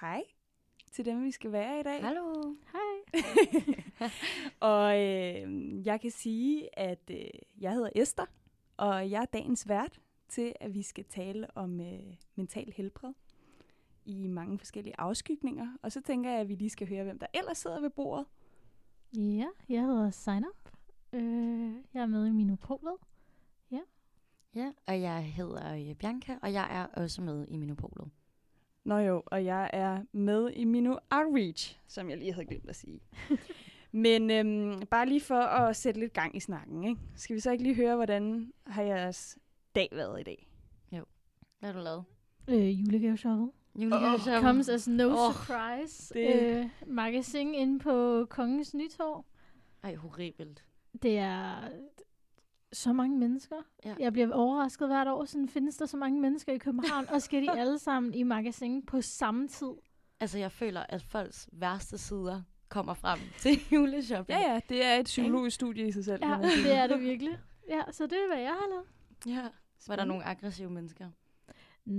hej til dem, vi skal være i dag. Hallo. Hej. og øh, jeg kan sige, at øh, jeg hedder Esther, og jeg er dagens vært til, at vi skal tale om øh, mental helbred i mange forskellige afskygninger. Og så tænker jeg, at vi lige skal høre, hvem der ellers sidder ved bordet. Ja, jeg hedder Sign Up. Øh, jeg er med i Minopolet. Ja, og jeg hedder øh, Bianca, og jeg er også med i Minopolet. Nå jo, og jeg er med i Mino Outreach, som jeg lige havde glemt at sige. Men øhm, bare lige for at sætte lidt gang i snakken, ikke? skal vi så ikke lige høre, hvordan har jeres dag været i dag? Hvad har du lavet? Øh, julegaveshoppet. Julegaveshoppen. Comes as no Åh, surprise. det- Øh, magasin inde på Kongens Nytorv. Ej, horribelt. Det er så mange mennesker. Ja. Jeg bliver overrasket hvert år. Sådan findes der så mange mennesker i København, og skal de alle sammen i magasin på samme tid. Altså, jeg føler, at folks værste sider kommer frem til juleshopping. Ja, ja, det er et psykologisk studie i sig selv. Ja, det er det virkelig. Ja, så det er, hvad jeg har lavet. ja. Var der nogle aggressive mennesker? Mm,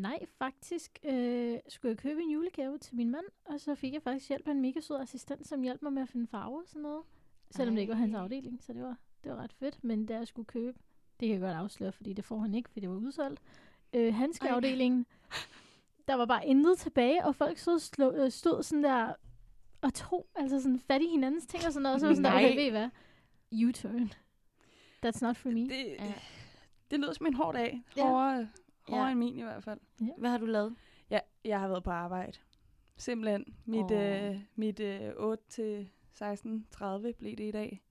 nej, faktisk øh, skulle jeg købe en julegave til min mand, og så fik jeg faktisk hjælp af en mega sød assistent, som hjalp mig med at finde farver og sådan noget. Selvom det ikke var hans Ej. afdeling, så det var, det var ret fedt. Men da jeg skulle købe, det kan jeg godt afsløre, fordi det får han ikke, fordi det var udsolgt. Øh, handskeafdelingen, der var bare intet tilbage, og folk stod, slå, øh, stod sådan der og tog altså sådan fat i hinandens ting og sådan noget, og så var sådan der, Nej. okay, ved I hvad? U-turn. That's not for me. Det, Ja. det lyder som en hård dag. Ja. Hårdere, hårdere Ja. end min i hvert fald. Hvad har du lavet? Ja, jeg har været på arbejde. Simpelthen. Mit, Åh. øh, mit øh, 8 til 16.30 blev det i dag.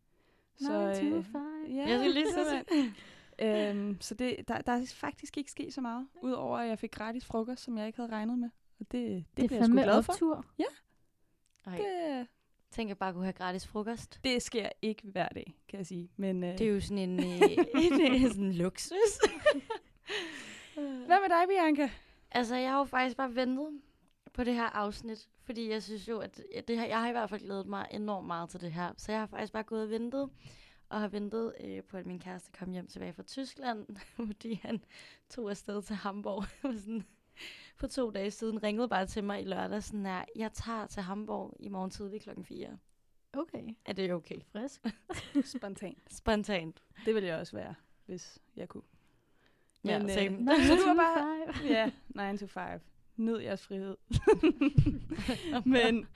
To øh, ja, Jeg skulle lige så øhm, så det, der, der er faktisk ikke sket så meget, udover at jeg fik gratis frokost, som jeg ikke havde regnet med. Og det, det, Det bliver er jeg sgu glad for. optur. Ej, Det, tænk, at bare kunne have gratis frokost. det sker ikke hver dag, kan jeg sige. Men, øh, Det er jo sådan en, øh, en, sådan en luksus. Hvad med dig, Bianca? Altså, jeg har jo faktisk bare ventet på det her afsnit, fordi jeg synes jo, at det her, jeg har i hvert fald glædet mig enormt meget til det her. Så jeg har faktisk bare gået og ventet, og har ventet øh, på, at min kæreste kom hjem tilbage fra Tyskland, fordi han tog afsted til Hamburg Og sådan, for to dage siden. Ringede bare til mig i lørdag, sådan her, jeg tager til Hamburg i morgen tidlig klokken 4. Okay, Er det okay? frisk. Spontant. Spontant. Det ville jeg også være, hvis jeg kunne. Ja, Men, øh, same. Nine Så du to har bare- five. Ja, 9 to 5. Nyd jeres frihed. men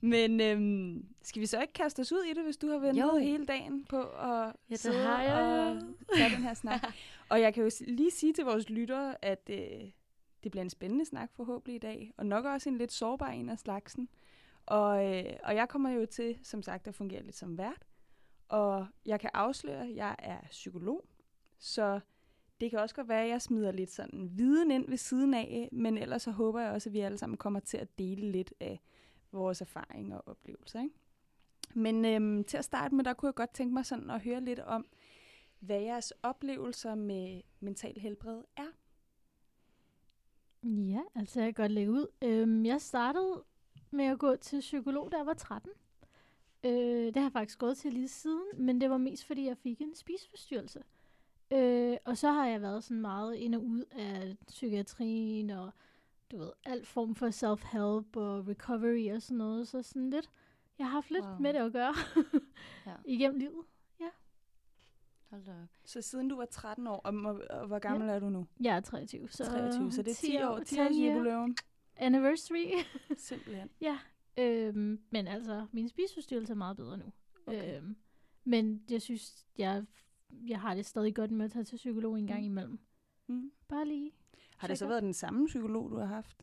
men øhm, skal vi så ikke kaste os ud i det, hvis du har ventet Jo. hele dagen på at det sidde har jeg. og tage den her snak? og jeg kan jo lige sige til vores lyttere, at øh, det bliver en spændende snak forhåbentlig i dag, og nok også en lidt sårbar en af slagsen. Og, øh, og jeg kommer jo til, som sagt, at fungere lidt som vært. Og jeg kan afsløre, at jeg er psykolog, så det kan også godt være, at jeg smider lidt sådan viden ind ved siden af, men ellers så håber jeg også, at vi alle sammen kommer til at dele lidt af vores erfaringer og oplevelser. Ikke? Men øhm, til at starte med, der kunne jeg godt tænke mig sådan at høre lidt om, hvad jeres oplevelser med mental helbred er. Ja, altså jeg kan godt lægge ud. Øhm, jeg startede med at gå til psykolog, da jeg var 13. Øh, det har jeg faktisk gået til lige siden, men det var mest fordi, jeg fik en spiseforstyrrelse. Øh, og så har jeg været sådan meget ind og ud af psykiatrien og du ved, alt form for self-help og recovery og sådan noget. Så sådan lidt, jeg har haft lidt Wow. med det at gøre Ja. igennem livet. Hold da op. Så siden du var 13 år, og, og, og hvor gammel ja. er du nu? Jeg er 23, så, 23, så det er 10 år, 10 10 års jubilæum. anniversary. Simpelthen. Ja, øhm, men altså, min spiseforstyrrelse er meget bedre nu. Okay. Øhm, men jeg synes, jeg, jeg har det stadig godt med at tage til psykolog en gang Mm. imellem. Mm. Bare lige. Har det så Check været den samme psykolog, du har haft?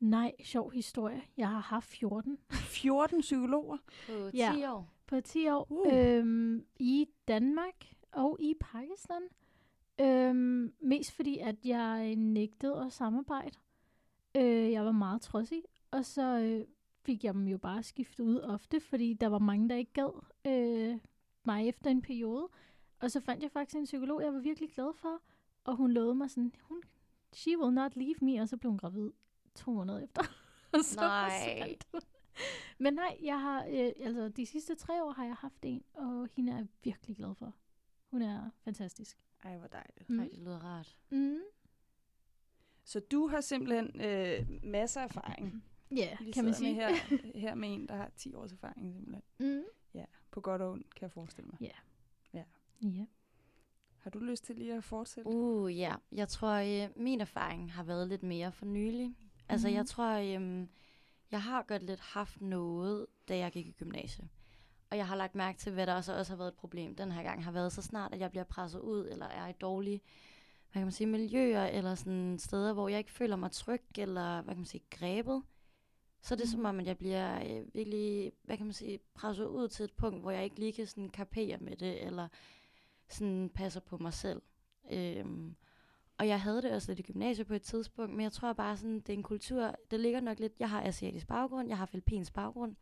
Nej, sjov historie. Jeg har haft 14 14 psykologer? På 10 Ja. år. på 10 år Uh. øhm, i Danmark og i Pakistan. Øhm, mest fordi, at jeg nægtede at samarbejde. Øh, jeg var meget trodsig, og så øh, fik jeg dem jo bare skiftet ud ofte, fordi der var mange, der ikke gad øh, mig efter en periode. Og så fandt jeg faktisk en psykolog, jeg var virkelig glad for, og hun lovede mig sådan, hun, she will not leave me, og så blev hun gravid to måneder efter. og så Nej. Men nej, jeg har, øh, altså de sidste tre år har jeg haft en, og hende er jeg virkelig glad for. Hun er fantastisk. Ej, hvor dejligt. Mm. Ej, det lyder rart. Mm. Så du har simpelthen øh, masser af erfaring. Ja, Vi kan man sige. Med her, her med en, der har 10 års erfaring simpelthen. Mm. På godt og ondt, kan jeg forestille mig. Ja. Har du lyst til lige at fortsætte? Uh, ja. Jeg tror, øh, min erfaring har været lidt mere for nylig. Altså, Mhm. jeg tror, øh, jeg har godt lidt haft noget, da jeg gik i gymnasiet. Og jeg har lagt mærke til, hvad der også, også har været et problem den her gang, har været så snart, at jeg bliver presset ud, eller er i dårlige hvad kan man sige, miljøer, eller sådan steder, hvor jeg ikke føler mig tryg, eller hvad kan man sige, grebet. Så er det Mhm. som om, at jeg bliver øh, virkelig, hvad kan man sige, presset ud til et punkt, hvor jeg ikke lige kan sådan kapere med det, eller sådan passer på mig selv. Øhm, og jeg havde det også lidt i gymnasiet på et tidspunkt, men jeg tror bare sådan, det er en kultur, det ligger nok lidt, jeg har asiatisk baggrund, jeg har filippinsk baggrund,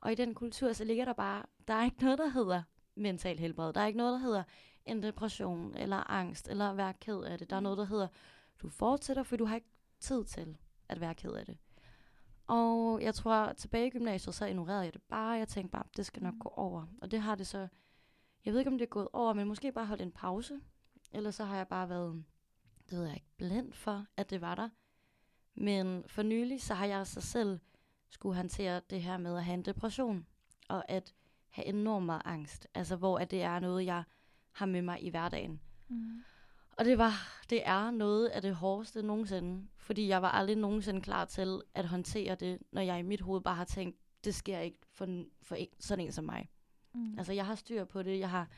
og i den kultur, så ligger der bare, der er ikke noget, der hedder mental helbred. Der er ikke noget, der hedder en depression, eller angst, eller at være ked af det. Der er noget, der hedder, du fortsætter, for du har ikke tid til at være ked af det. Og jeg tror, tilbage i gymnasiet, så ignorerede jeg det bare. Jeg tænkte bare, det skal nok gå over. Og det har det så, jeg ved ikke, om det er gået over, men måske bare holdt en pause. Eller så har jeg bare været, det ved jeg ikke, blind for, at det var der. Men for nylig, så har jeg så selv skulle håndtere det her med at have en depression. Og at have enormt meget angst. Altså, hvor at det er noget, jeg har med mig i hverdagen. Mm. Og det var, det er noget af det hårdeste nogensinde. Fordi jeg var aldrig nogensinde klar til at håndtere det, når jeg i mit hoved bare har tænkt, det sker ikke for, for en, sådan en som mig. Mm. Altså, jeg har styr på det. Jeg har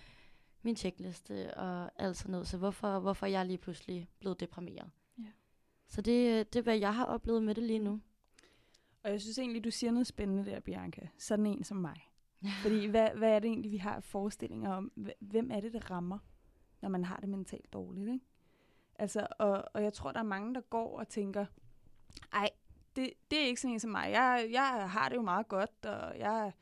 min checkliste og alt sådan noget. Så hvorfor, hvorfor er jeg lige pludselig blevet deprimeret? Ja. Så det, det er, hvad jeg har oplevet med det lige nu. Og jeg synes egentlig, du siger noget spændende der, Bianca. Sådan en som mig. Fordi hvad, hvad er det egentlig, vi har forestillinger om? Hv- Hvem er det, det rammer, når man har det mentalt dårligt? Ikke? Altså, og, og jeg tror, der er mange, der går og tænker, ej, det, det er ikke sådan en som mig. Jeg, jeg har det jo meget godt, og jeg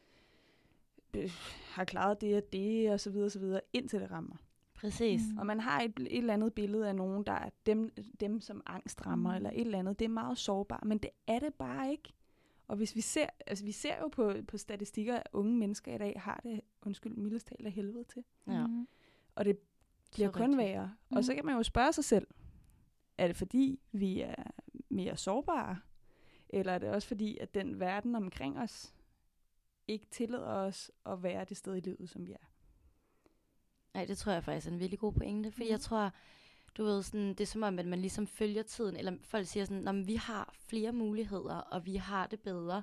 øh, har klaret det og det, og så videre, og så videre, indtil det rammer. Præcis. Mm. Og man har et, et eller andet billede af nogen, der er dem, dem som angst rammer, Mm. eller et eller andet. Det er meget sårbart, men det er det bare ikke. Og hvis vi ser, altså vi ser jo på, på statistikker, at unge mennesker i dag har det, undskyld, mildest talt af helvede til. Ja. Mm. Og det bliver Så kun rigtigt. værre. Mm. Og så kan man jo spørge sig selv, er det fordi, vi er mere sårbare? Eller er det også fordi, at den verden omkring os ikke tillader os at være det sted i livet, som vi er? Nej, det tror jeg faktisk er en virkelig god pointe, fordi Mhm. jeg tror, du ved, sådan, det er som om, at man ligesom følger tiden, eller folk siger sådan, at vi har flere muligheder, og vi har det bedre,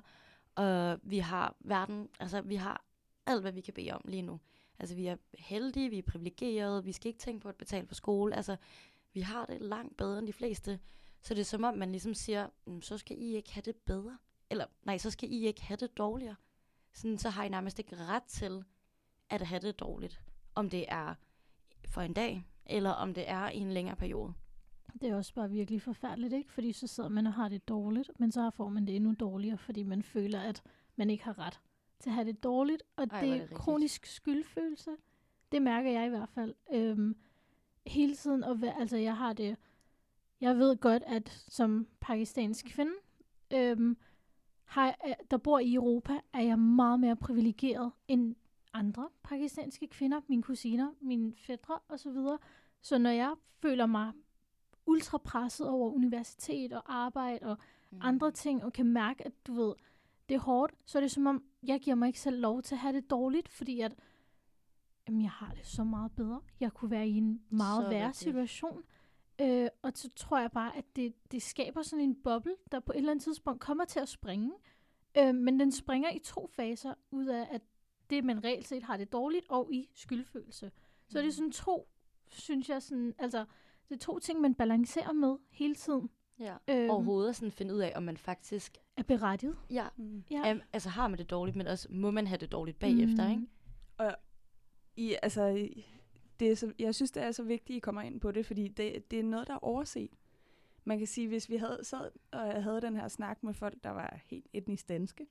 og vi har verden, altså vi har alt, hvad vi kan bede om lige nu. Altså vi er heldige, vi er privilegerede, vi skal ikke tænke på at betale for skole, altså vi har det langt bedre end de fleste. Så det er som om, man ligesom siger, "Mm, så skal I ikke have det bedre, eller nej, så skal I ikke have det dårligere. Sådan, så har I nærmest ikke ret til at have det dårligt om det er for en dag, eller om det er i en længere periode. Det er også bare virkelig forfærdeligt, ikke? Fordi så sidder man og har det dårligt, men så får man det endnu dårligere, fordi man føler, at man ikke har ret til at have det dårligt. Og Ej, det er det kronisk skyldfølelse. Det mærker jeg i hvert fald. Øhm, hele tiden, og være, altså jeg har det, jeg ved godt, at som pakistansk kvinde, øhm, har, jeg- der bor i Europa, er jeg meget mere privilegeret end andre pakistanske kvinder, mine kusiner, mine fædre osv. Så når jeg føler mig ultra presset over universitet og arbejde og Mm. andre ting, og kan mærke, at du ved, det er hårdt, så er det som om, jeg giver mig ikke selv lov til at have det dårligt, fordi at, jamen, jeg har det så meget bedre. Jeg kunne være i en meget Så værre situation. Øh, og så tror jeg bare, at det, det skaber sådan en boble, der på et eller andet tidspunkt kommer til at springe. Øh, men den springer i to faser, ud af at det, man reelt set har det dårligt, og i skyldfølelse. Så er det sådan to, synes jeg, sådan, altså, det er to ting, man balancerer med hele tiden. Ja. Øhm, Overhovedet at sådan finde ud af, om man faktisk er berettiget. ja, Mm. Ja. Am, altså har man det dårligt, men også må man have det dårligt bagefter, Mm. ikke? I, altså, i- det er så, jeg synes, det er så vigtigt, at I kommer ind på det, fordi det, det er noget, der er overset. Man kan sige, hvis vi havde sad og havde den her snak med folk, der var helt etnisk danske,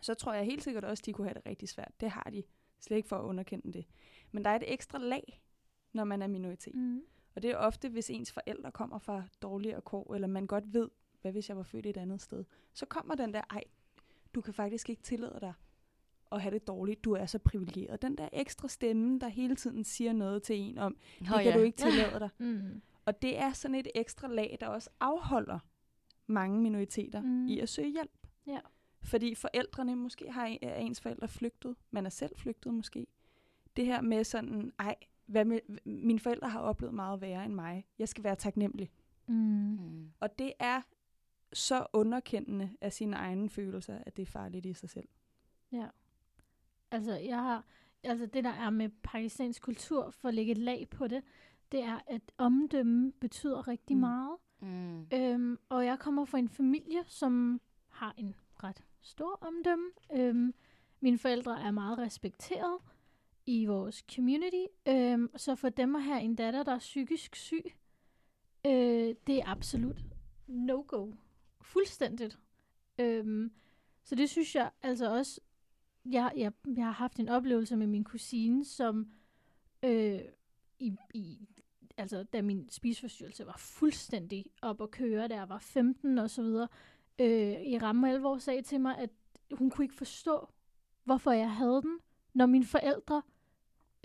så tror jeg helt sikkert også, de kunne have det rigtig svært. Det har de. Slet ikke for at underkende det. Men der er et ekstra lag, når man er minoritet. Mm. Og det er ofte, hvis ens forældre kommer fra dårligere kår, eller man godt ved, hvad hvis jeg var født et andet sted. Så kommer den der, ej, du kan faktisk ikke tillade dig at have det dårligt. Du er så privilegeret. Den der ekstra stemme, der hele tiden siger noget til en om, det Nå, kan du ikke tillade dig. Mm. Og det er sådan et ekstra lag, der også afholder mange minoriteter Mm. i at søge hjælp. Ja. Fordi forældrene, måske har en- er ens forældre flygtet, man er selv flygtet måske. Det her med sådan, ej, hvad med, mine forældre har oplevet meget værre end mig. Jeg skal være taknemmelig. Mm. Mm. Og det er så underkendende af sine egne følelser, at det er farligt i sig selv. Ja. Altså, jeg har, altså det der er med pakistansk kultur, for at lægge et lag på det, det er, at omdømme betyder rigtig Mm. meget. Mm. Øhm, og jeg kommer fra en familie, som har en ret stor omdømme. Øhm, mine forældre er meget respekteret i vores community. Øhm, så for dem at have en datter, der er psykisk syg, øh, det er absolut no-go. Fuldstændigt. Øhm, så det synes jeg altså også, jeg, jeg, jeg har haft en oplevelse med min kusine, som øh, i, i altså da min spiseforstyrrelse var fuldstændig op at køre, da jeg var 15 og så videre, øh, i ramme alvor sagde til mig, at hun kunne ikke forstå, hvorfor jeg havde den, når mine forældre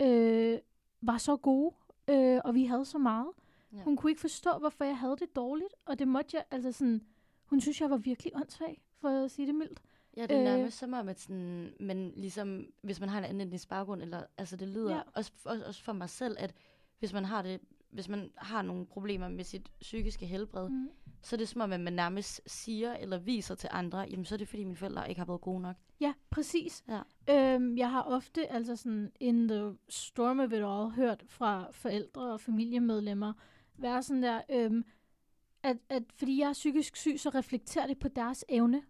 øh, var så gode, øh, og vi havde så meget. Ja. Hun kunne ikke forstå, hvorfor jeg havde det dårligt, og det måtte jeg, altså sådan, hun synes, jeg var virkelig åndssvag, for at sige det mildt. Ja, det er Øh. nærmest som om, at sådan, men ligesom, hvis man har en anden etnisk baggrund, eller, altså det lyder Ja. også, også, også for mig selv, at hvis man har det, hvis man har nogle problemer med sit psykiske helbred. Mm. så er det som om, at man nærmest siger eller viser til andre, jamen så er det fordi mine forældre ikke har været gode nok. Ja, præcis. Ja. Øhm, jeg har ofte, altså sådan, in the storm of it all, hørt fra forældre og familiemedlemmer, være sådan der, øhm, at, at fordi jeg er psykisk syg, så reflekterer det på deres evne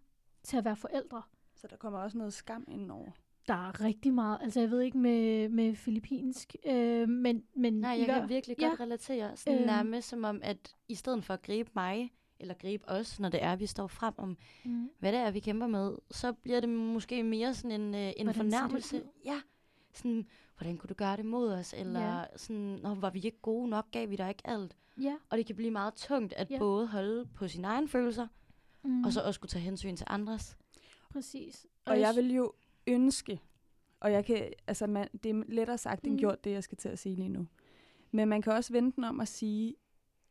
til at være forældre. Så der kommer også noget skam indenover. Der er rigtig meget, altså jeg ved ikke med, med filippinsk, øh, men, men Nej, jeg kan virkelig ja. godt relatere. Sådan øhm. nærmest som om, at i stedet for at gribe mig, eller gribe os, når det er, vi står frem om, Mm. hvad det er, vi kæmper med, så bliver det måske mere sådan en, øh, en Hvordan fornærmelse. Ja, sådan, hvordan kunne du gøre det mod os? Eller Ja. sådan, Nå, var vi ikke gode nok, gav vi dig ikke alt? Ja. Og det kan blive meget tungt at ja. både holde på sine egne følelser, Mm. og så også kunne tage hensyn til andres. Præcis. Og jeg sy- vil jo ønske, og jeg kan, altså man, det er lettere sagt end Mm. gjort, det jeg skal til at sige lige nu. Men man kan også vende den om at sige,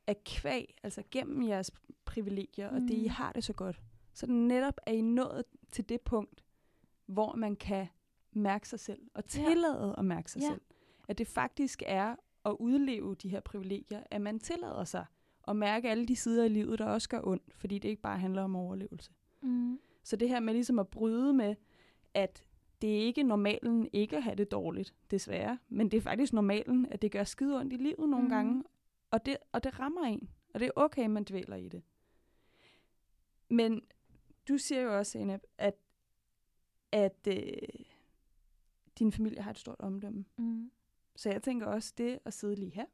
at kvæg, altså gennem jeres privilegier, mm. og det I Mm. har det så godt, så det netop er I nået til det punkt, hvor man kan mærke sig selv, og Ja. tillade at mærke sig Ja. selv. At det faktisk er at udleve de her privilegier, at man tillader sig at mærke alle de sider i livet, der også gør ondt, fordi det ikke bare handler om overlevelse. Mm. Så det her med ligesom at bryde med, at det er ikke normalen ikke at have det dårligt, desværre, men det er faktisk normalen, at det gør skide ondt i livet nogle mm. gange, og det, og det rammer en, og det er okay, man dvæler i det. Men du siger jo også, Eneb, at, at øh, din familie har et stort omdømme. Mm. Så jeg tænker også det at sidde lige her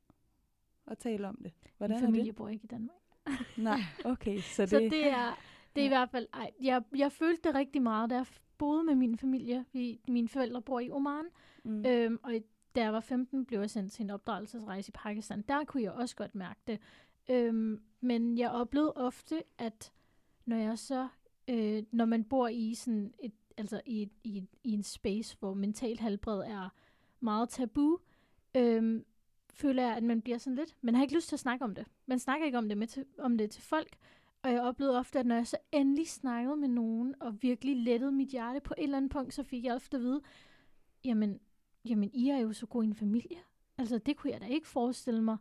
og tale om det. Hvordan Min er familie bor ikke i Danmark. det? Nej, okay. Så det, Så det er, det er i Ja. hvert fald... Ej, jeg, jeg følte det rigtig meget, da jeg boede med min familie. Vi, mine forældre bor i Oman. mm. Øhm, og i- da jeg var 15, blev jeg sendt til en opdragelsesrejse i Pakistan. Der kunne jeg også godt mærke det. Øhm, men jeg oplevede ofte, at når jeg så... Øh, når man bor i sådan et, altså i, i, i en space, hvor mentalt helbred er meget tabu, øhm, føler jeg, at man bliver sådan lidt... Man har ikke lyst til at snakke om det. Man snakker ikke om det, med til, om det til folk. Og jeg oplevede ofte, at når jeg så endelig snakkede med nogen, og virkelig lettede mit hjerte på et eller andet punkt, så fik jeg ofte at vide, jamen, jamen I er jo så god en familie. Altså, det kunne jeg da ikke forestille mig.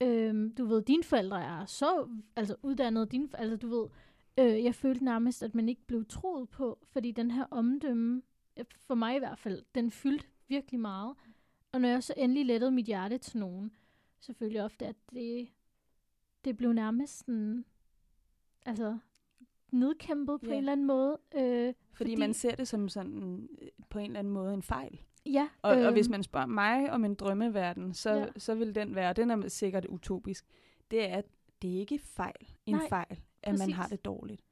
Øhm, du ved, dine forældre er så altså, uddannede. Dine, altså, du ved, øh, jeg følte nærmest, at man ikke blev troet på, fordi den her omdømme, for mig i hvert fald, den fyldte virkelig meget. Og når jeg så endelig lettede mit hjerte til nogen, så følte jeg ofte, at det, det blev nærmest sådan, altså, nedkæmpet på Ja. en eller anden måde. Øh, fordi, fordi- man ser det som sådan øh, på en eller anden måde en fejl. ja, Og, øhm. og hvis øhm, man spørger mig om en drømmeverden, så, Ja. ja. så vil den være, den er sikkert utopisk, det er, at det er ikke fejl, en Nej, fejl, at man præcis. har det dårligt.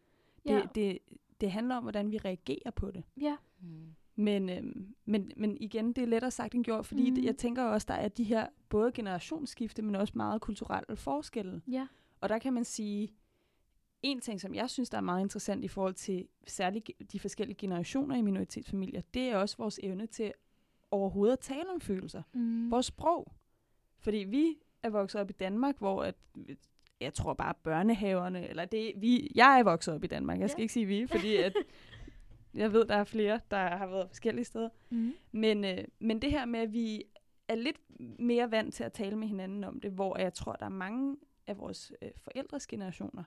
ja, Det, det, det handler om, hvordan vi reagerer på det. ja, Mm. Men, øhm, men, men igen, det er lettere sagt end gjort, fordi mm. jeg tænker også, der er de her både generationsskifte, men også meget kulturelle forskelle. ja, Og der kan man sige, en ting, som jeg synes, der er meget interessant i forhold til særligt de forskellige generationer i minoritetsfamilier, det er også vores evne til overhovedet at tale om følelser. mm. Vores sprog. Fordi vi er vokset op i Danmark, hvor at, jeg tror bare børnehaverne, eller det, vi, jeg er vokset op i Danmark, jeg skal Ja. ikke sige vi, fordi at, jeg ved, der er flere, der har været forskellige steder. Mm. Men, øh, men det her med, at vi er lidt mere vant til at tale med hinanden om det, hvor jeg tror, der er mange af vores øh, forældres generationer,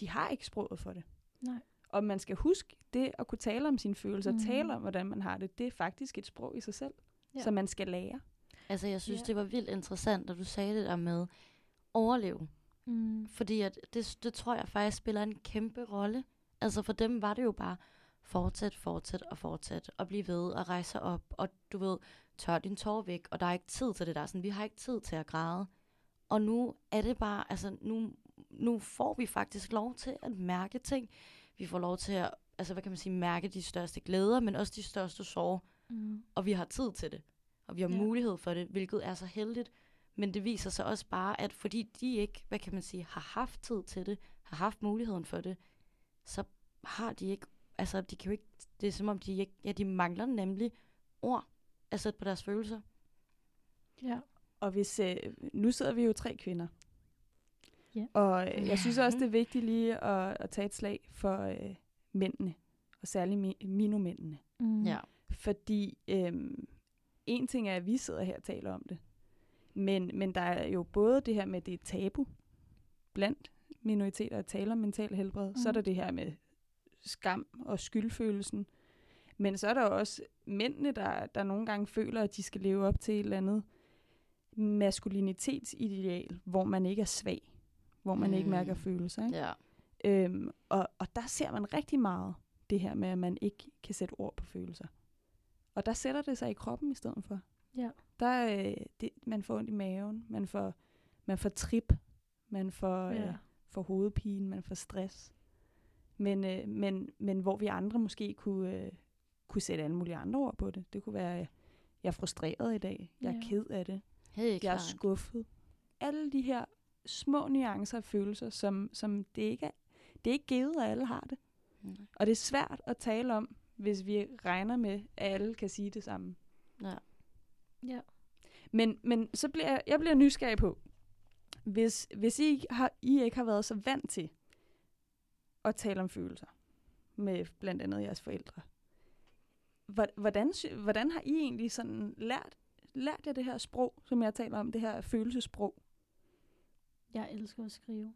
de har ikke sproget for det. Nej. Og man skal huske, det at kunne tale om sine følelser, mm. tale om, hvordan man har det, det er faktisk et sprog i sig selv, Ja. som man skal lære. Altså, jeg synes, Ja. det var vildt interessant, da du sagde det der med overleve. Mm. Fordi at det, det tror jeg faktisk spiller en kæmpe rolle. Altså for dem var det jo bare fortsæt, fortsæt og fortsæt og blive ved og rejse op. Og du ved, tør din tår væk, og der er ikke tid til det der. Sådan, vi har ikke tid til at græde. Og nu er det bare, altså nu, nu får vi faktisk lov til at mærke ting. Vi får lov til at, altså hvad kan man sige, mærke de største glæder, men også de største sorger. Mm. Og vi har tid til det. Og vi har ja. mulighed for det, hvilket er så heldigt. Men det viser sig også bare, at fordi de ikke, hvad kan man sige, har haft tid til det, har haft muligheden for det, så har de ikke, altså de kan jo ikke, det er som om de ikke, ja de mangler nemlig ord, altså på deres følelser. Ja. Og hvis, øh, nu sidder vi jo tre kvinder. Ja. Og øh, jeg synes også, det er vigtigt lige at, at tage et slag for øh, mændene, og særligt mi- minomændene. Mm. Ja. Fordi øhm, en ting er, at vi sidder her og taler om det, men, men der er jo både det her med, at det er tabu blandt minoriteter at tale om mental helbred. Mm. Så er der det her med skam og skyldfølelsen. Men så er der også mændene, der, der nogle gange føler, at de skal leve op til et eller andet maskulinitetsideal, hvor man ikke er svag, hvor man mm. ikke Mm. mærker følelser. Ikke? Ja. Øhm, og, og der ser man rigtig meget det her med, at man ikke kan sætte ord på følelser. Og der sætter det sig i kroppen i stedet for. Ja. Der, øh, det, man får ondt i maven, man får, man får trip, man får, Ja. øh, får hovedpine, man får stress. Men, øh, men, men hvor vi andre måske kunne, øh, kunne sætte alle mulige andre ord på det. Det kunne være, øh, jeg er frustreret i dag, jeg er Ja. ked af det, Helt jeg er skuffet. Alle de her små nuancer af følelser, som, som det ikke er, det er ikke givet, at alle har det. Mm. Og det er svært at tale om, hvis vi regner med, at alle kan sige det samme. Ja. Ja. Men, men så bliver jeg, jeg bliver nysgerrig på, hvis, hvis I, ikke har, I ikke har været så vant til at tale om følelser med blandt andet jeres forældre, hvor- hvordan, hvordan har I egentlig sådan lært, lært jer det her sprog, som jeg taler om, det her følelsesprog? Jeg elsker at skrive.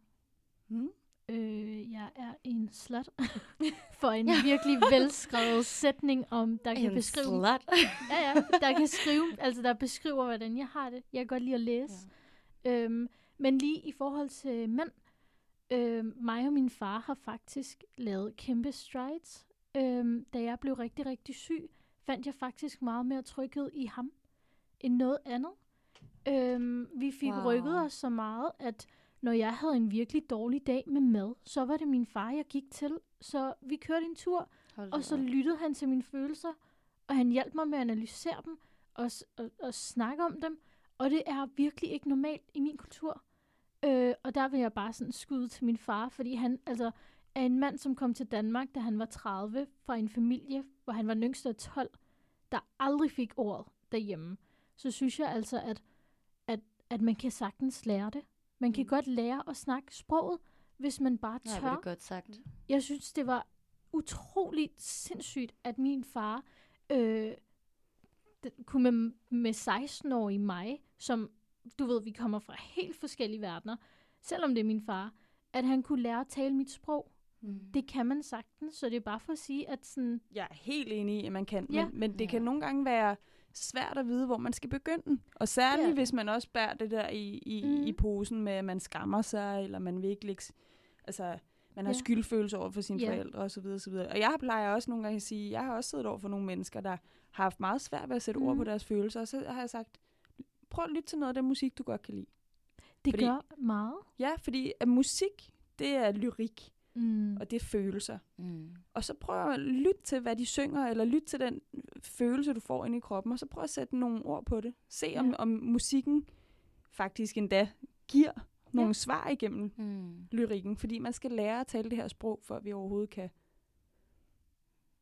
Hmm? Øh, jeg er en slut for en virkelig velskrevet sætning om, der kan En beskrive... slut. Ja, ja, der kan skrive, altså der beskriver, hvordan jeg har det. Jeg kan godt lide at læse. Ja. Øhm, men lige i forhold til mænd, øhm, mig og min far har faktisk lavet kæmpe strides. Øhm, da jeg blev rigtig, rigtig syg, fandt jeg faktisk meget mere tryghed i ham, end noget andet. Øhm, vi fik wow. Rykket os så meget, at når jeg havde en virkelig dårlig dag med mad, så var det min far, jeg gik til. Så vi kørte en tur, Hold og så lyttede han til mine følelser, og han hjalp mig med at analysere dem og, og, og snakke om dem. Og det er virkelig ikke normalt i min kultur. Øh, og der vil jeg bare sådan skyde til min far, fordi han altså er en mand, som kom til Danmark, da han var 30, fra en familie, hvor han var den yngste af 12, der aldrig fik ordet derhjemme. Så synes jeg altså, at, at, at man kan sagtens lære det. Man kan Mm. godt lære at snakke sproget, hvis man bare tør er det godt sagt. jeg synes, det var utroligt sindssygt, at min far øh, kunne med, med 16-årige mig, som, du ved, vi kommer fra helt forskellige verdener, selvom det er min far, at han kunne lære at tale mit sprog. Mm. Det kan man sagtens, så det er bare for at sige, at sådan, Jeg er helt enig i, at man kan, Ja. men, men det Ja. kan nogle gange være svært at vide, hvor man skal begynde. Og særligt, det. hvis man også bærer det der i, i, Mhm. i posen med, at man skammer sig, eller man vil ikke lægge, s- altså, man har Ja. skyldfølelse over for sine Ja. forældre osv. Og, så videre, så videre. og jeg plejer også nogle gange at sige, jeg har også siddet over for nogle mennesker, der har haft meget svært ved at sætte ord på deres følelser, og så har jeg sagt, prøv at lytte til noget af den musik, du godt kan lide. det Fordi- gør meget. Ja, fordi at musik, det er lyrik, Mm. og det er følelser. Mm. Og så prøv at lytte til, hvad de synger, eller lytte til den følelse, du får ind i kroppen, og så prøv at sætte nogle ord på det. Se, om, Ja. om musikken faktisk endda giver nogle Ja. svar igennem Mm. lyrikken, fordi man skal lære at tale det her sprog, for at vi overhovedet kan,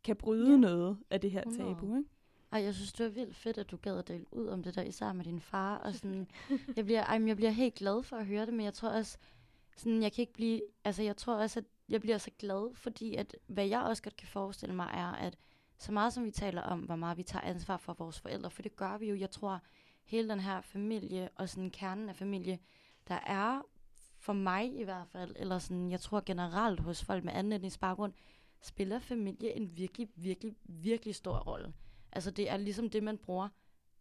kan bryde Ja. noget af det her 100. tabu. Ikke? Ej, jeg synes, det var vildt fedt, at du gad at dele ud om det der, især med din far. Og sådan, jeg, bliver, ej, jeg bliver helt glad for at høre det, men jeg tror også, sådan, jeg kan ikke blive, altså jeg tror også, at jeg bliver så glad, fordi at, hvad jeg også godt kan forestille mig, er, at så meget som vi taler om, hvor meget vi tager ansvar for vores forældre, for det gør vi jo, jeg tror, hele den her familie, og sådan kernen af familie, der er for mig i hvert fald, eller sådan, jeg tror generelt hos folk med anden etnisk baggrund, spiller familie en virkelig, virkelig, virkelig stor rolle. Altså det er ligesom det, man bruger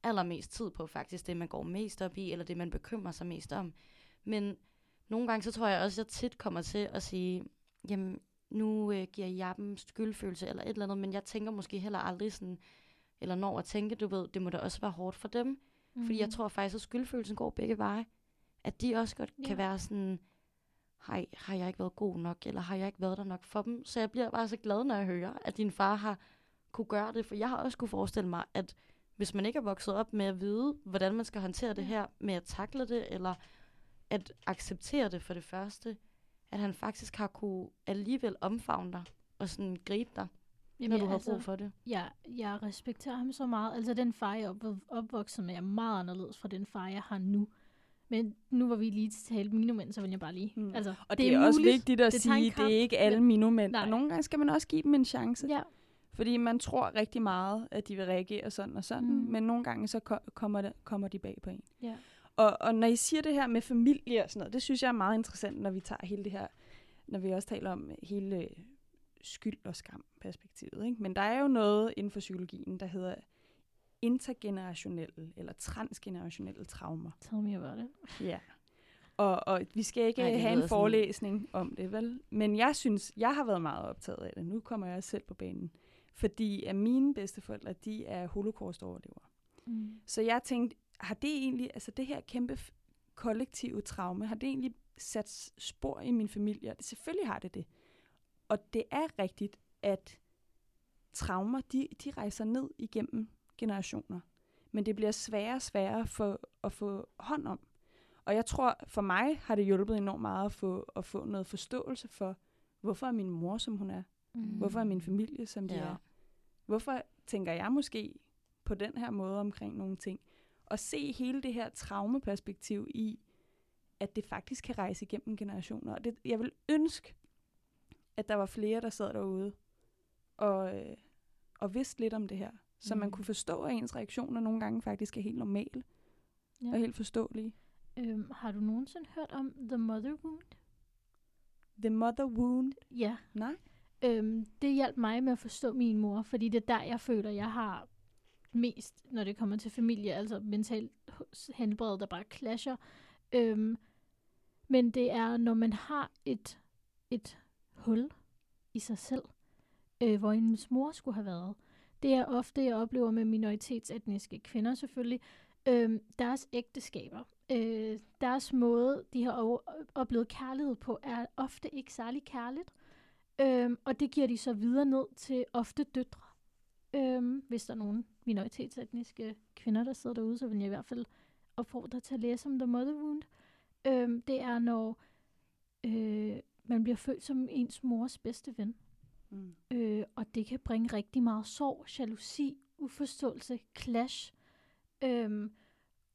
allermest tid på faktisk, det man går mest op i, eller det man bekymrer sig mest om. Men nogle gange så tror jeg også, at jeg tit kommer til at sige, jamen nu øh, giver jeg dem skyldfølelse eller et eller andet, men jeg tænker måske heller aldrig sådan, eller når at tænke, du ved, det må da også være hårdt for dem. Mm. Fordi jeg tror faktisk, at skyldfølelsen går begge veje. At de også godt ja. kan være sådan, har, har jeg ikke været god nok, eller har jeg ikke været der nok for dem? Så jeg bliver bare så glad, når jeg hører, at din far har kunne gøre det, for jeg har også kunne forestille mig, at hvis man ikke er vokset op med at vide, hvordan man skal håndtere det her, med at takle det, eller at acceptere det for det første, at han faktisk har kunne alligevel omfavne dig, og sådan gribe dig, Jamen, når du har altså, brug for det. Ja, jeg respekterer ham så meget. Altså den far, jeg er opvokset med, er meget anderledes fra den far, jeg har nu. Men nu var vi lige til tale minomænd, så vil jeg bare lige. Mm. Altså, og det, det er, er også muligt. vigtigt at det sige, det er ikke alle minomænd. Og nogle gange skal man også give dem en chance. Ja. Fordi man tror rigtig meget, at de vil reagere sådan og sådan, mm. men nogle gange så kommer, det, kommer de bag på en. Ja. Og, og når I siger det her med familie og sådan noget, det synes jeg er meget interessant, når vi tager hele det her, når vi også taler om hele skyld og skam perspektivet. Ikke? Men der er jo noget inden for psykologien, der hedder intergenerationelle eller transgenerationelle traumer. Tell me about it. Ja. Og, og vi skal ikke Nej, have en forelæsning sådan... om det, vel? Men jeg synes, jeg har været meget optaget af det. Nu kommer jeg selv på banen. Fordi at mine bedsteforældre, de er holocaust-overlevere. Mm. Så jeg tænkte, har det egentlig, altså det her kæmpe kollektive traume, har det egentlig sat spor i min familie? Og det, selvfølgelig har det det. Og det er rigtigt, at traumer, de, de rejser ned igennem generationer. Men det bliver sværere og sværere for at få hånd om. Og jeg tror, for mig har det hjulpet enormt meget at få, at få noget forståelse for, hvorfor er min mor, som hun er? Mm. Hvorfor er min familie, som de ja. er? Hvorfor tænker jeg måske på den her måde omkring nogle ting? Og se hele det her traumeperspektiv i, at det faktisk kan rejse igennem generationer. Og det, jeg vil ønske, at der var flere, der sad derude og, øh, og vidste lidt om det her. Så mm. man kunne forstå, at ens reaktioner nogle gange faktisk er helt normale ja. og helt forståelige. Øhm, har du nogensinde hørt om The Mother Wound? The Mother Wound? Ja. Nej. Øhm, det hjalp mig med at forstå min mor, fordi det er der, jeg føler, jeg har mest, når det kommer til familie, altså mentalt helbred, der bare clasher. Øhm, men det er, når man har et, et hul i sig selv, øh, hvor ens mor skulle have været. Det er ofte, jeg oplever med minoritetsetniske kvinder selvfølgelig, øh, deres ægteskaber. Øh, deres måde, de har oplevet kærlighed på, er ofte ikke særlig kærligt. Øh, og det giver de så videre ned til ofte døtre. Øh, hvis der er nogen minoritetsetniske kvinder, der sidder derude, så vil jeg i hvert fald opfordre til at læse om The Mother Wound. Øh, det er, når øh, man bliver født som ens mors bedste ven. Mm. Øh, og det kan bringe rigtig meget sorg, jalousi, uforståelse, clash. Øhm,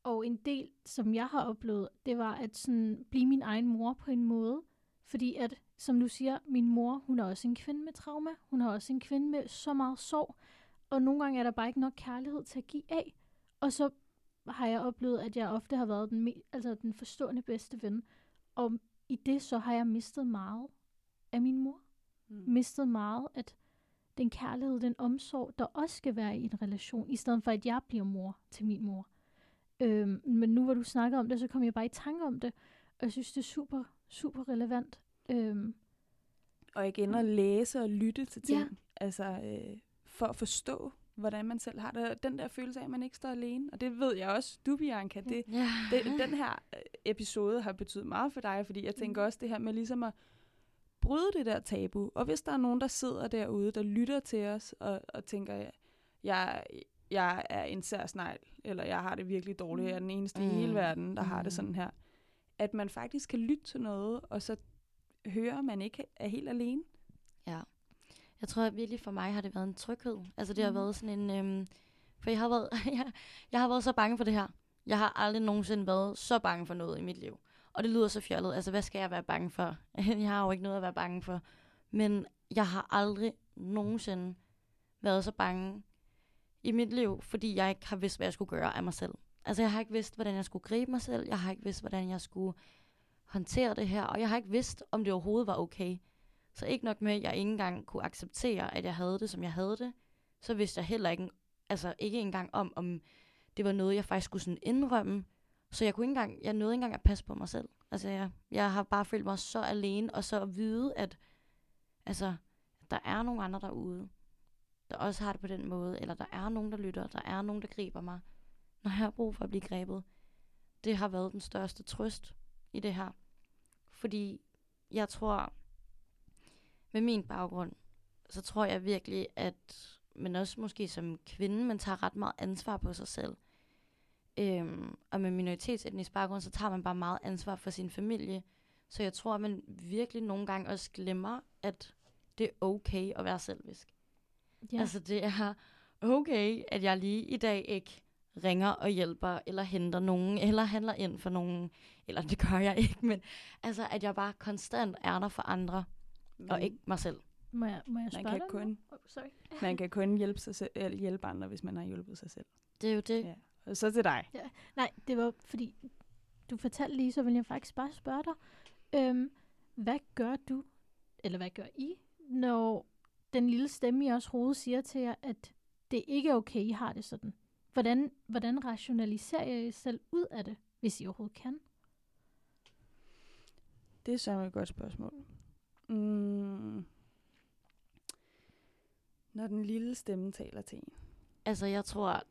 og en del, som jeg har oplevet, det var at sådan blive min egen mor på en måde. Fordi at, som du siger, min mor, hun er også en kvinde med trauma. Hun har også en kvinde med så meget sorg. Og nogle gange er der bare ikke nok kærlighed til at give af. Og så har jeg oplevet, at jeg ofte har været den, altså den forstående bedste ven. Og i det så har jeg mistet meget af min mor. Mm. Mistet meget at den kærlighed, den omsorg, der også skal være i en relation, i stedet for at jeg bliver mor til min mor. Øhm, men nu hvor du snakker om det, så kom jeg bare i tanke om det, og jeg synes, det er super, super relevant. Øhm, og igen at læse og lytte til ting, ja. altså øh, for at forstå, hvordan man selv har det. Den der følelse af, at man ikke står alene. Og det ved jeg også, du Bianca, det, ja. det, den her øh, episode har betydet meget for dig, fordi jeg tænker mm. også det her med ligesom at bryde det der tabu. Og hvis der er nogen, der sidder derude, der lytter til os og, og tænker, jeg, jeg er en særsnegl, eller jeg har det virkelig dårligt, jeg er den eneste mm. i hele mm. verden, der mm. har det mm. sådan her. At man faktisk kan lytte til noget, og så høre, at man ikke er helt alene. Ja. Jeg tror at virkelig for mig har det været en tryghed. Altså det har mm. været sådan en... Øhm, For jeg har, været, jeg, jeg har været så bange for det her. Jeg har aldrig nogensinde været så bange for noget i mit liv. Og det lyder så fjollet. Altså, hvad skal jeg være bange for? jeg har jo ikke noget at være bange for. Men jeg har aldrig nogensinde været så bange i mit liv, fordi jeg ikke har vidst, hvad jeg skulle gøre af mig selv. Altså, jeg har ikke vidst, hvordan jeg skulle gribe mig selv. Jeg har ikke vidst, hvordan jeg skulle håndtere det her. Og jeg har ikke vidst, om det overhovedet var okay. Så ikke nok med, at jeg ikke engang kunne acceptere, at jeg havde det, som jeg havde det. Så vidste jeg heller ikke, altså ikke engang om, om det var noget, jeg faktisk skulle sådan indrømme. Så jeg kunne ikke engang, jeg nåede ikke engang at passe på mig selv. Altså, jeg, jeg har bare følt mig så alene, og så at vide, at altså, der er nogle andre derude, der også har det på den måde, eller der er nogen, der lytter, der er nogen, der griber mig, når jeg har brug for at blive grebet. Det har været den største trøst i det her. Fordi jeg tror, med min baggrund, så tror jeg virkelig, at men også måske som kvinde, man tager ret meget ansvar på sig selv. Øhm, og med minoritetsetnisk baggrund, så tager man bare meget ansvar for sin familie. Så jeg tror, at man virkelig nogle gange også glemmer, at det er okay at være selvisk. Ja. Altså det er okay, at jeg lige i dag ikke ringer og hjælper, eller henter nogen, eller handler ind for nogen, eller det gør jeg ikke, men altså at jeg bare konstant er der for andre, men, og ikke mig selv. Må jeg, må jeg man kan dig? kun, Oh, sorry. man kan kun hjælpe, sig selv, eller hjælpe andre, hvis man har hjulpet sig selv. Det er jo det. Ja. Og så til dig. Nej, det var fordi, du fortalte lige, så vil jeg faktisk bare spørge dig, øhm, hvad gør du, eller hvad gør I, når den lille stemme i jeres hoved siger til jer, at det ikke er okay, I har det sådan? Hvordan, hvordan rationaliserer jeg jer selv ud af det, hvis I overhovedet kan? Det er så et godt spørgsmål. Mm. Når den lille stemme taler til en. Altså, jeg tror,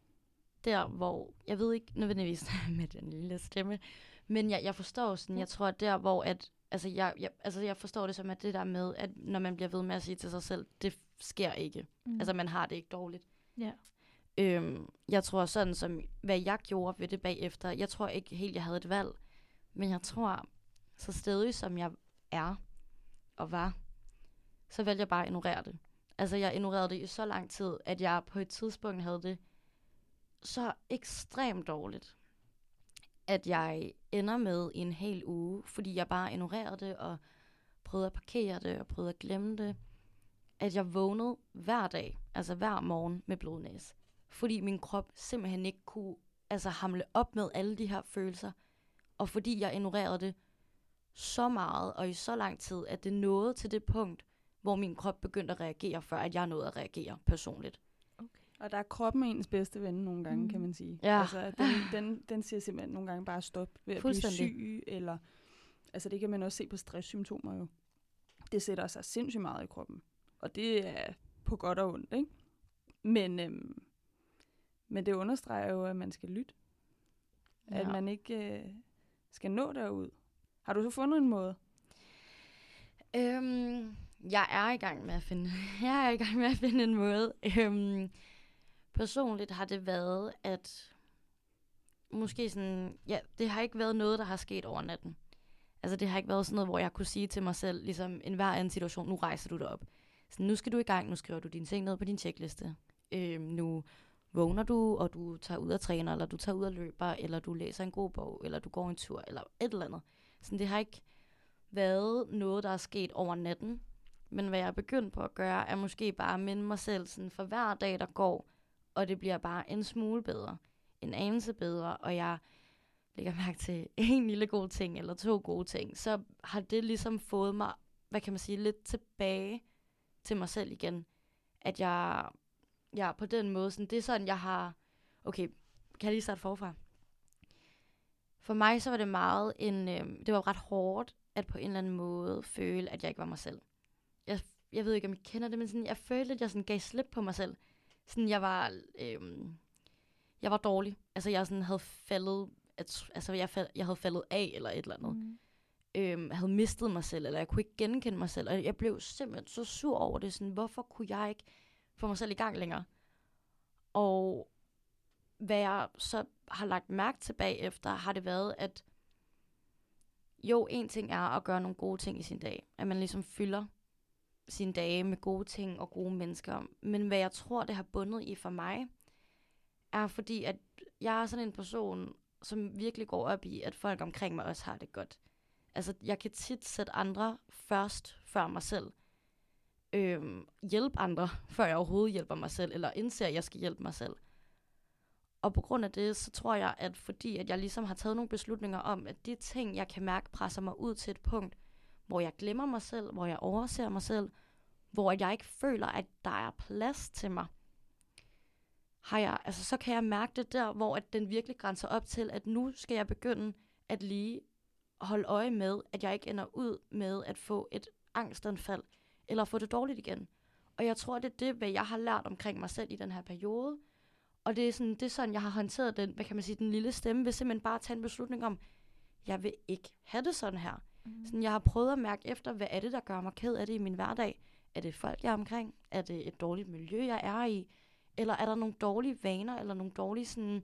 der hvor, jeg ved ikke nødvendigvis med den lille stemme, men jeg, jeg forstår sådan, jeg tror, der hvor, at, altså jeg, jeg, altså jeg forstår det som, at det der med, at når man bliver ved med at sige til sig selv, det sker ikke. Mm. Altså, man har det ikke dårligt. ja. Øhm, jeg tror sådan som, hvad jeg gjorde ved det bagefter, jeg tror ikke helt, jeg havde et valg, men jeg tror, så stedig som jeg er og var, så valgte jeg bare at ignorere det. Altså, jeg ignorerede det i så lang tid, at jeg på et tidspunkt havde det så ekstremt dårligt, at jeg ender med i en hel uge, fordi jeg bare ignorerede det og prøvede at parkere det og prøvede at glemme det, at jeg vågnede hver dag, altså hver morgen med blodnæs. Fordi min krop simpelthen ikke kunne altså, hamle op med alle de her følelser. Og fordi jeg ignorerede det så meget og i så lang tid, at det nåede til det punkt, hvor min krop begyndte at reagere, før at jeg nåede at reagere personligt. Og der er kroppen ens bedste ven nogle gange, Mm. kan man sige. Ja. Altså, den, den, den siger simpelthen nogle gange bare stop ved at blive syg, eller... Altså, det kan man også se på stresssymptomer jo. Det sætter sig sindssygt meget i kroppen. Og det er på godt og ondt, ikke? Men, øhm, men det understreger jo, at man skal lytte. Ja. At man ikke øh, skal nå derud. Har du så fundet en måde? Øhm, jeg er i gang med at finde, jeg er i gang med at finde en måde. Øhm, personligt har det været, at måske sådan, ja, det har ikke været noget, der har sket over natten. Altså det har ikke været sådan noget, hvor jeg kunne sige til mig selv, ligesom en hver anden situation, nu rejser du dig op. Så nu skal du i gang, nu skriver du dine ting ned på din tjekliste. Øhm, nu vågner du, og du tager ud og træner, eller du tager ud og løber, eller du læser en god bog, eller du går en tur, eller et eller andet. Så det har ikke været noget, der er sket over natten. Men hvad jeg er begyndt på at gøre, er måske bare at minde mig selv sådan for hver dag, der går, og det bliver bare en smule bedre, en anelse bedre, og jeg lægger mærke til en lille god ting, eller to gode ting, så har det ligesom fået mig, hvad kan man sige, lidt tilbage til mig selv igen. At jeg, jeg på den måde, sådan, det er sådan, jeg har, okay, kan jeg lige starte forfra? For mig så var det meget en, øh, det var ret hårdt, at på en eller anden måde føle, at jeg ikke var mig selv. Jeg, jeg ved ikke, om I kender det, men sådan, jeg følte, at jeg sådan gav slip på mig selv. Sådan, jeg var, øh, jeg var dårlig. Altså, jeg sådan havde faldet, at, altså, jeg, fald, jeg havde faldet af, eller et eller andet. Mm. Øhm, havde mistet mig selv, eller jeg kunne ikke genkende mig selv. Og jeg blev simpelthen så sur over det. Sådan, hvorfor kunne jeg ikke få mig selv i gang længere? Og hvad jeg så har lagt mærke til bagefter, har det været, at jo, en ting er at gøre nogle gode ting i sin dag. At man ligesom fylder sine dage med gode ting og gode mennesker. Men hvad jeg tror, det har bundet i for mig, er fordi, at jeg er sådan en person, som virkelig går op i, at folk omkring mig også har det godt. Altså, jeg kan tit sætte andre først, før mig selv. Øhm, hjælpe andre, før jeg overhovedet hjælper mig selv, eller indser, at jeg skal hjælpe mig selv. Og på grund af det, så tror jeg, at fordi at jeg ligesom har taget nogle beslutninger om, at de ting, jeg kan mærke, presser mig ud til et punkt, hvor jeg glemmer mig selv, hvor jeg overser mig selv, hvor jeg ikke føler, at der er plads til mig, har jeg, altså, så kan jeg mærke det der, hvor at den virkelig grænser op til, at nu skal jeg begynde at lige holde øje med, at jeg ikke ender ud med at få et angstanfald, eller få det dårligt igen. Og jeg tror, det er det, hvad jeg har lært omkring mig selv i den her periode. Og det er, sådan, det er sådan, jeg har håndteret den, hvad kan man sige, den lille stemme, ved simpelthen bare at tage en beslutning om, jeg vil ikke have det sådan her. Mm. Sådan, jeg har prøvet at mærke efter, hvad er det, der gør mig ked af det i min hverdag? Er det folk, jeg er omkring? Er det et dårligt miljø, jeg er i? Eller er der nogle dårlige vaner, eller nogle dårlige sådan,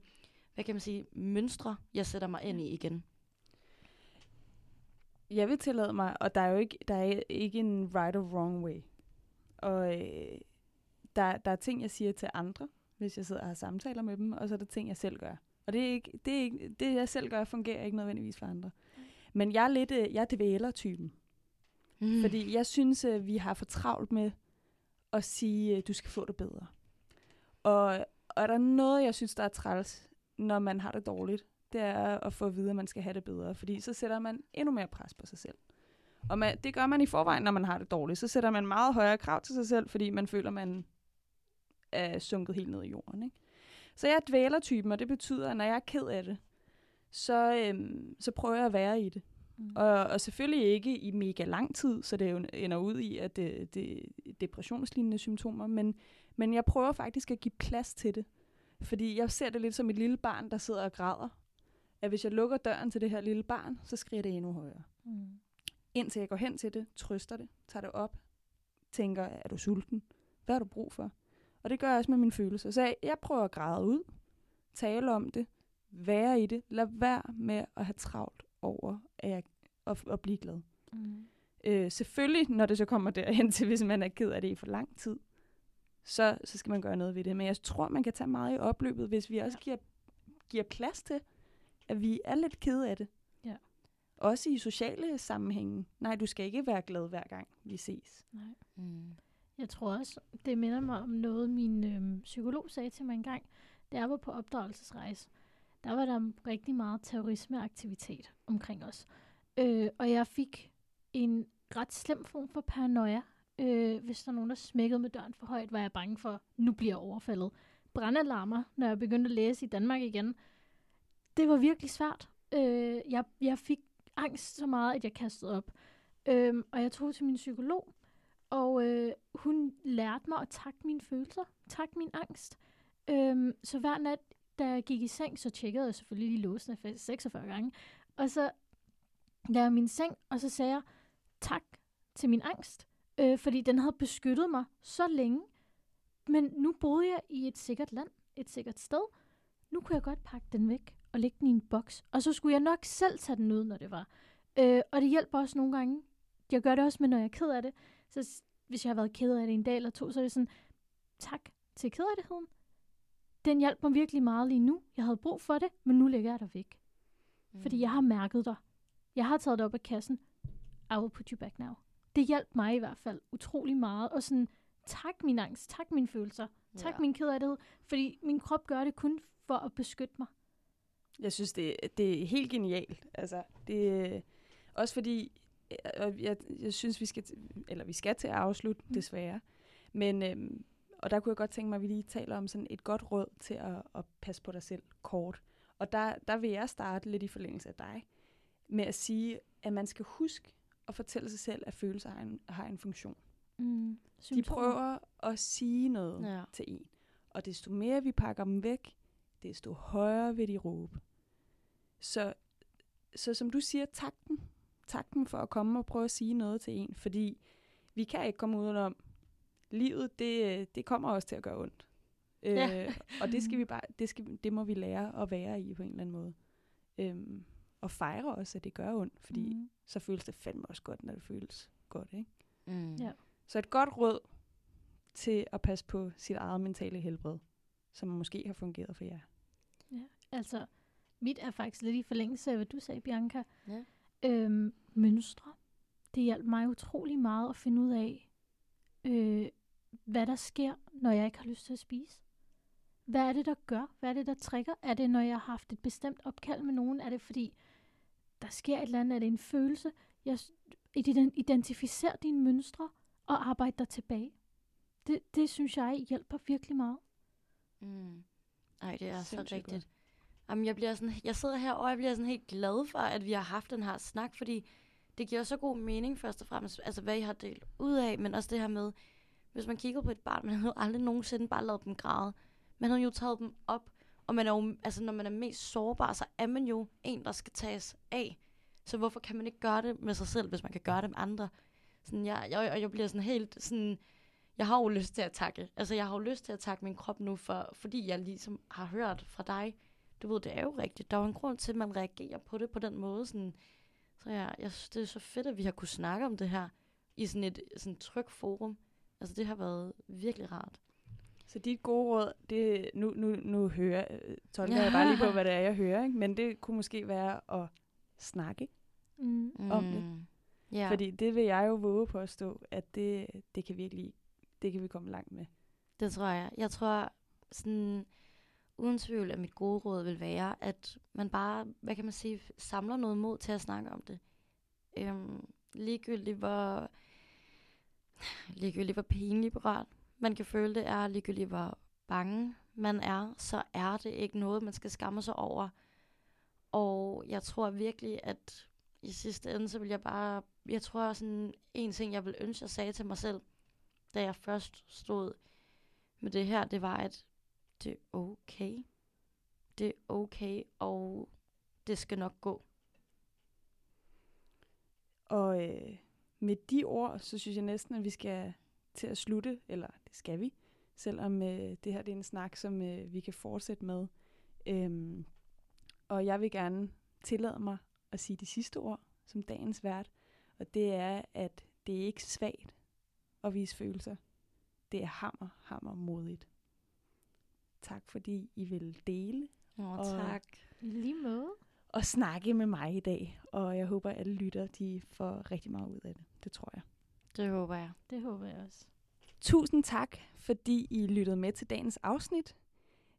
hvad kan man sige, mønstre, jeg sætter mig ind i igen? Jeg vil tillade mig, og der er jo ikke, der er ikke en right or wrong way. Og øh, der, der er ting, jeg siger til andre, hvis jeg sidder og har samtaler med dem, og så er der ting, jeg selv gør. Og det, er ikke, det, er ikke, det jeg selv gør, fungerer ikke nødvendigvis for andre. Men jeg er lidt, øh, jeg er dvæler-typen. Mm. Fordi jeg synes, at vi har for travlt med at sige, at du skal få det bedre. Og, og er der noget, jeg synes, der er træls, når man har det dårligt, det er at få at vide, at man skal have det bedre. Fordi så sætter man endnu mere pres på sig selv. Og man, det gør man i forvejen, når man har det dårligt. Så sætter man meget højere krav til sig selv, fordi man føler, man er sunket helt ned i jorden. Ikke? Så jeg er dvælertypen, og det betyder, at når jeg er ked af det, så, øhm, så prøver jeg at være i det. Mm. Og, og selvfølgelig ikke i mega lang tid, så det jo ender ud i, at det, det depressionslignende symptomer, men, men jeg prøver faktisk at give plads til det. Fordi jeg ser det lidt som et lille barn, der sidder og græder. At hvis jeg lukker døren til det her lille barn, så skriger det endnu højere. Mm. Indtil jeg går hen til det, trøster det, tager det op, tænker, er du sulten? Hvad har du brug for? Og det gør jeg også med mine følelser. Så jeg, jeg prøver at græde ud, tale om det, være i det, lad være med at have travlt over at, jeg, at, at blive glad. Mm. Øh, selvfølgelig, når det så kommer derhen til, hvis man er ked af det i for lang tid, så, så skal man gøre noget ved det. Men jeg tror, man kan tage meget i opløbet, hvis vi også giver, giver plads til, at vi er lidt kede af det. Ja. Også i sociale sammenhænge. Nej, du skal ikke være glad hver gang, vi ses. Nej. Mm. Jeg tror også, det minder mig om noget, min øhm, psykolog sagde til mig engang, da jeg var på opdragelsesrejse. Der var der rigtig meget terrorismeaktivitet omkring os. Øh, og jeg fik en ret slem form for paranoia. Øh, hvis der er nogen, der smækkede med døren for højt, var jeg bange for, nu bliver jeg overfaldet. Brandalarmer, når jeg begyndte at læse i Danmark igen. Det var virkelig svært. Øh, jeg, jeg fik angst så meget, at jeg kastede op. Øh, og jeg tog til min psykolog, og øh, hun lærte mig at takke mine følelser, takke min angst. Øh, så hver nat, da jeg gik i seng, så tjekkede jeg selvfølgelig lige låsen 46 gange. Og så lavede jeg min seng, og så sagde jeg tak til min angst. Øh, fordi den havde beskyttet mig så længe. Men nu boede jeg i et sikkert land, et sikkert sted. Nu kunne jeg godt pakke den væk og lægge den i en boks. Og så skulle jeg nok selv tage den ud, når det var. Øh, og det hjælper også nogle gange. Jeg gør det også med, når jeg er ked af det. Så hvis jeg har været ked af det en dag eller to, så er det sådan, tak til kedeligheden. Den hjalp mig virkelig meget lige nu. Jeg havde brug for det, men nu lægger jeg dig væk. Mm. Fordi jeg har mærket dig. Jeg har taget det op af kassen. I will put you back now. Det hjalp mig i hvert fald utrolig meget. Og sådan, tak min angst, tak mine følelser, tak ja. min kedelighed. Fordi min krop gør det kun for at beskytte mig. Jeg synes, det, det er helt genialt. Altså, det, også fordi, og jeg, jeg synes, vi skal, eller vi skal til at afslutte, mm. desværre. Men, øhm, og der kunne jeg godt tænke mig, at vi lige taler om sådan et godt råd til at, at passe på dig selv kort. Og der, der vil jeg starte lidt i forlængelse af dig, med at sige, at man skal huske at fortælle sig selv, at følelser har en, har en funktion. Mm. De prøver at sige noget ja. til en. Og desto mere vi pakker dem væk, desto højere vil de råbe. Så, så som du siger, tak den tak dem for at komme og prøve at sige noget til en, fordi vi kan ikke komme udenom, livet, det, det kommer også til at gøre ondt. Ja. Øh, og det skal vi bare, det, skal, det må vi lære at være i på en eller anden måde. Øhm, og fejre også, at det gør ondt, fordi mm. så føles det fandme også godt, når det føles godt, ikke? Mm. Ja. Så et godt råd til at passe på sit eget mentale helbred. som måske har fungeret for jer. Altså, mit er faktisk lidt i forlængelse af, hvad du sagde, Bianca. Ja. Øhm, mønstre. Det hjalp mig utrolig meget at finde ud af, øh, hvad der sker, når jeg ikke har lyst til at spise. Hvad er det, der gør? Hvad er det, der trigger? Er det, når jeg har haft et bestemt opkald med nogen? Er det, fordi der sker et eller andet? Er det en følelse? Jeg s- ident- identificer dine mønstre og arbejde dig tilbage. Det, det synes jeg hjælper virkelig meget. Mm. Ej, det er så Sindssygt godt. Jamen, jeg, bliver sådan, jeg sidder her og jeg bliver sådan helt glad for, at vi har haft den her snak, fordi det giver så god mening først og fremmest, altså hvad I har delt ud af, men også det her med, hvis man kigger på et barn, man havde aldrig nogensinde bare lavet dem græde. Man havde jo taget dem op, og man er jo, altså når man er mest sårbar, så er man jo en, der skal tages af. Så hvorfor kan man ikke gøre det med sig selv, hvis man kan gøre det med andre? Sådan, jeg, jeg, og jeg bliver sådan helt sådan, jeg har jo lyst til at takke. Altså, jeg har jo lyst til at takke min krop nu, for, fordi jeg ligesom har hørt fra dig. Du ved, det er jo rigtigt. Der er jo en grund til, at man reagerer på det på den måde. Sådan. Så jeg, jeg synes, det er så fedt, at vi har kunne snakke om det her i sådan et sådan trygt forum. Altså, det har været virkelig rart. Så dit gode råd, det, nu, nu, nu hører, øh, tolker jeg bare lige på, hvad det er, jeg hører, ikke? men det kunne måske være at snakke. Mm. Om det. Ja. Fordi det vil jeg jo våge på at stå, at det, det kan virkelig, det kan vi komme langt med. Det tror jeg. Jeg tror sådan, uden tvivl, at mit gode råd vil være, at man bare, hvad kan man sige, samler noget mod til at snakke om det. Øhm, ligegyldigt hvor, ligegyldigt hvor pinlig berørt man kan føle det er, ligegyldigt hvor bange man er, så er det ikke noget, man skal skamme sig over. Og jeg tror virkelig, at i sidste ende, så vil jeg bare, jeg tror sådan, en ting, jeg vil ønske, jeg sagde til mig selv, da jeg først stod med det her, det var, at det er okay. Det er okay, og det skal nok gå. Og øh, med de ord, så synes jeg næsten, at vi skal til at slutte, eller det skal vi, selvom øh, det her det er en snak, som øh, vi kan fortsætte med. Øhm, og jeg vil gerne tillade mig at sige de sidste ord som dagens vært, og det er, at det er ikke svagt at vise følelser. Det er hammer, hammer modigt. Tak fordi I vil dele Åh, Og- tak. Lige måde. og snakke med mig i dag. Og jeg håber, at alle lytter de får rigtig meget ud af det. Det tror jeg. Det håber jeg. Det håber jeg også. Tusind tak, fordi I lyttede med til dagens afsnit.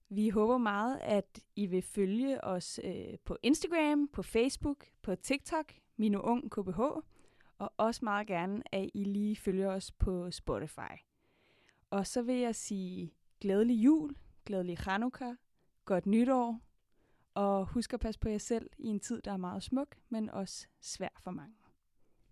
Vi håber meget, at I vil følge os øh, på Instagram, på Facebook, på TikTok, Mino Ung KBH, og også meget gerne, at I lige følger os på Spotify. Og så vil jeg sige glædelig jul, glædelig Hanukkah, godt nytår, og husk at passe på jer selv i en tid, der er meget smuk, men også svær for mange.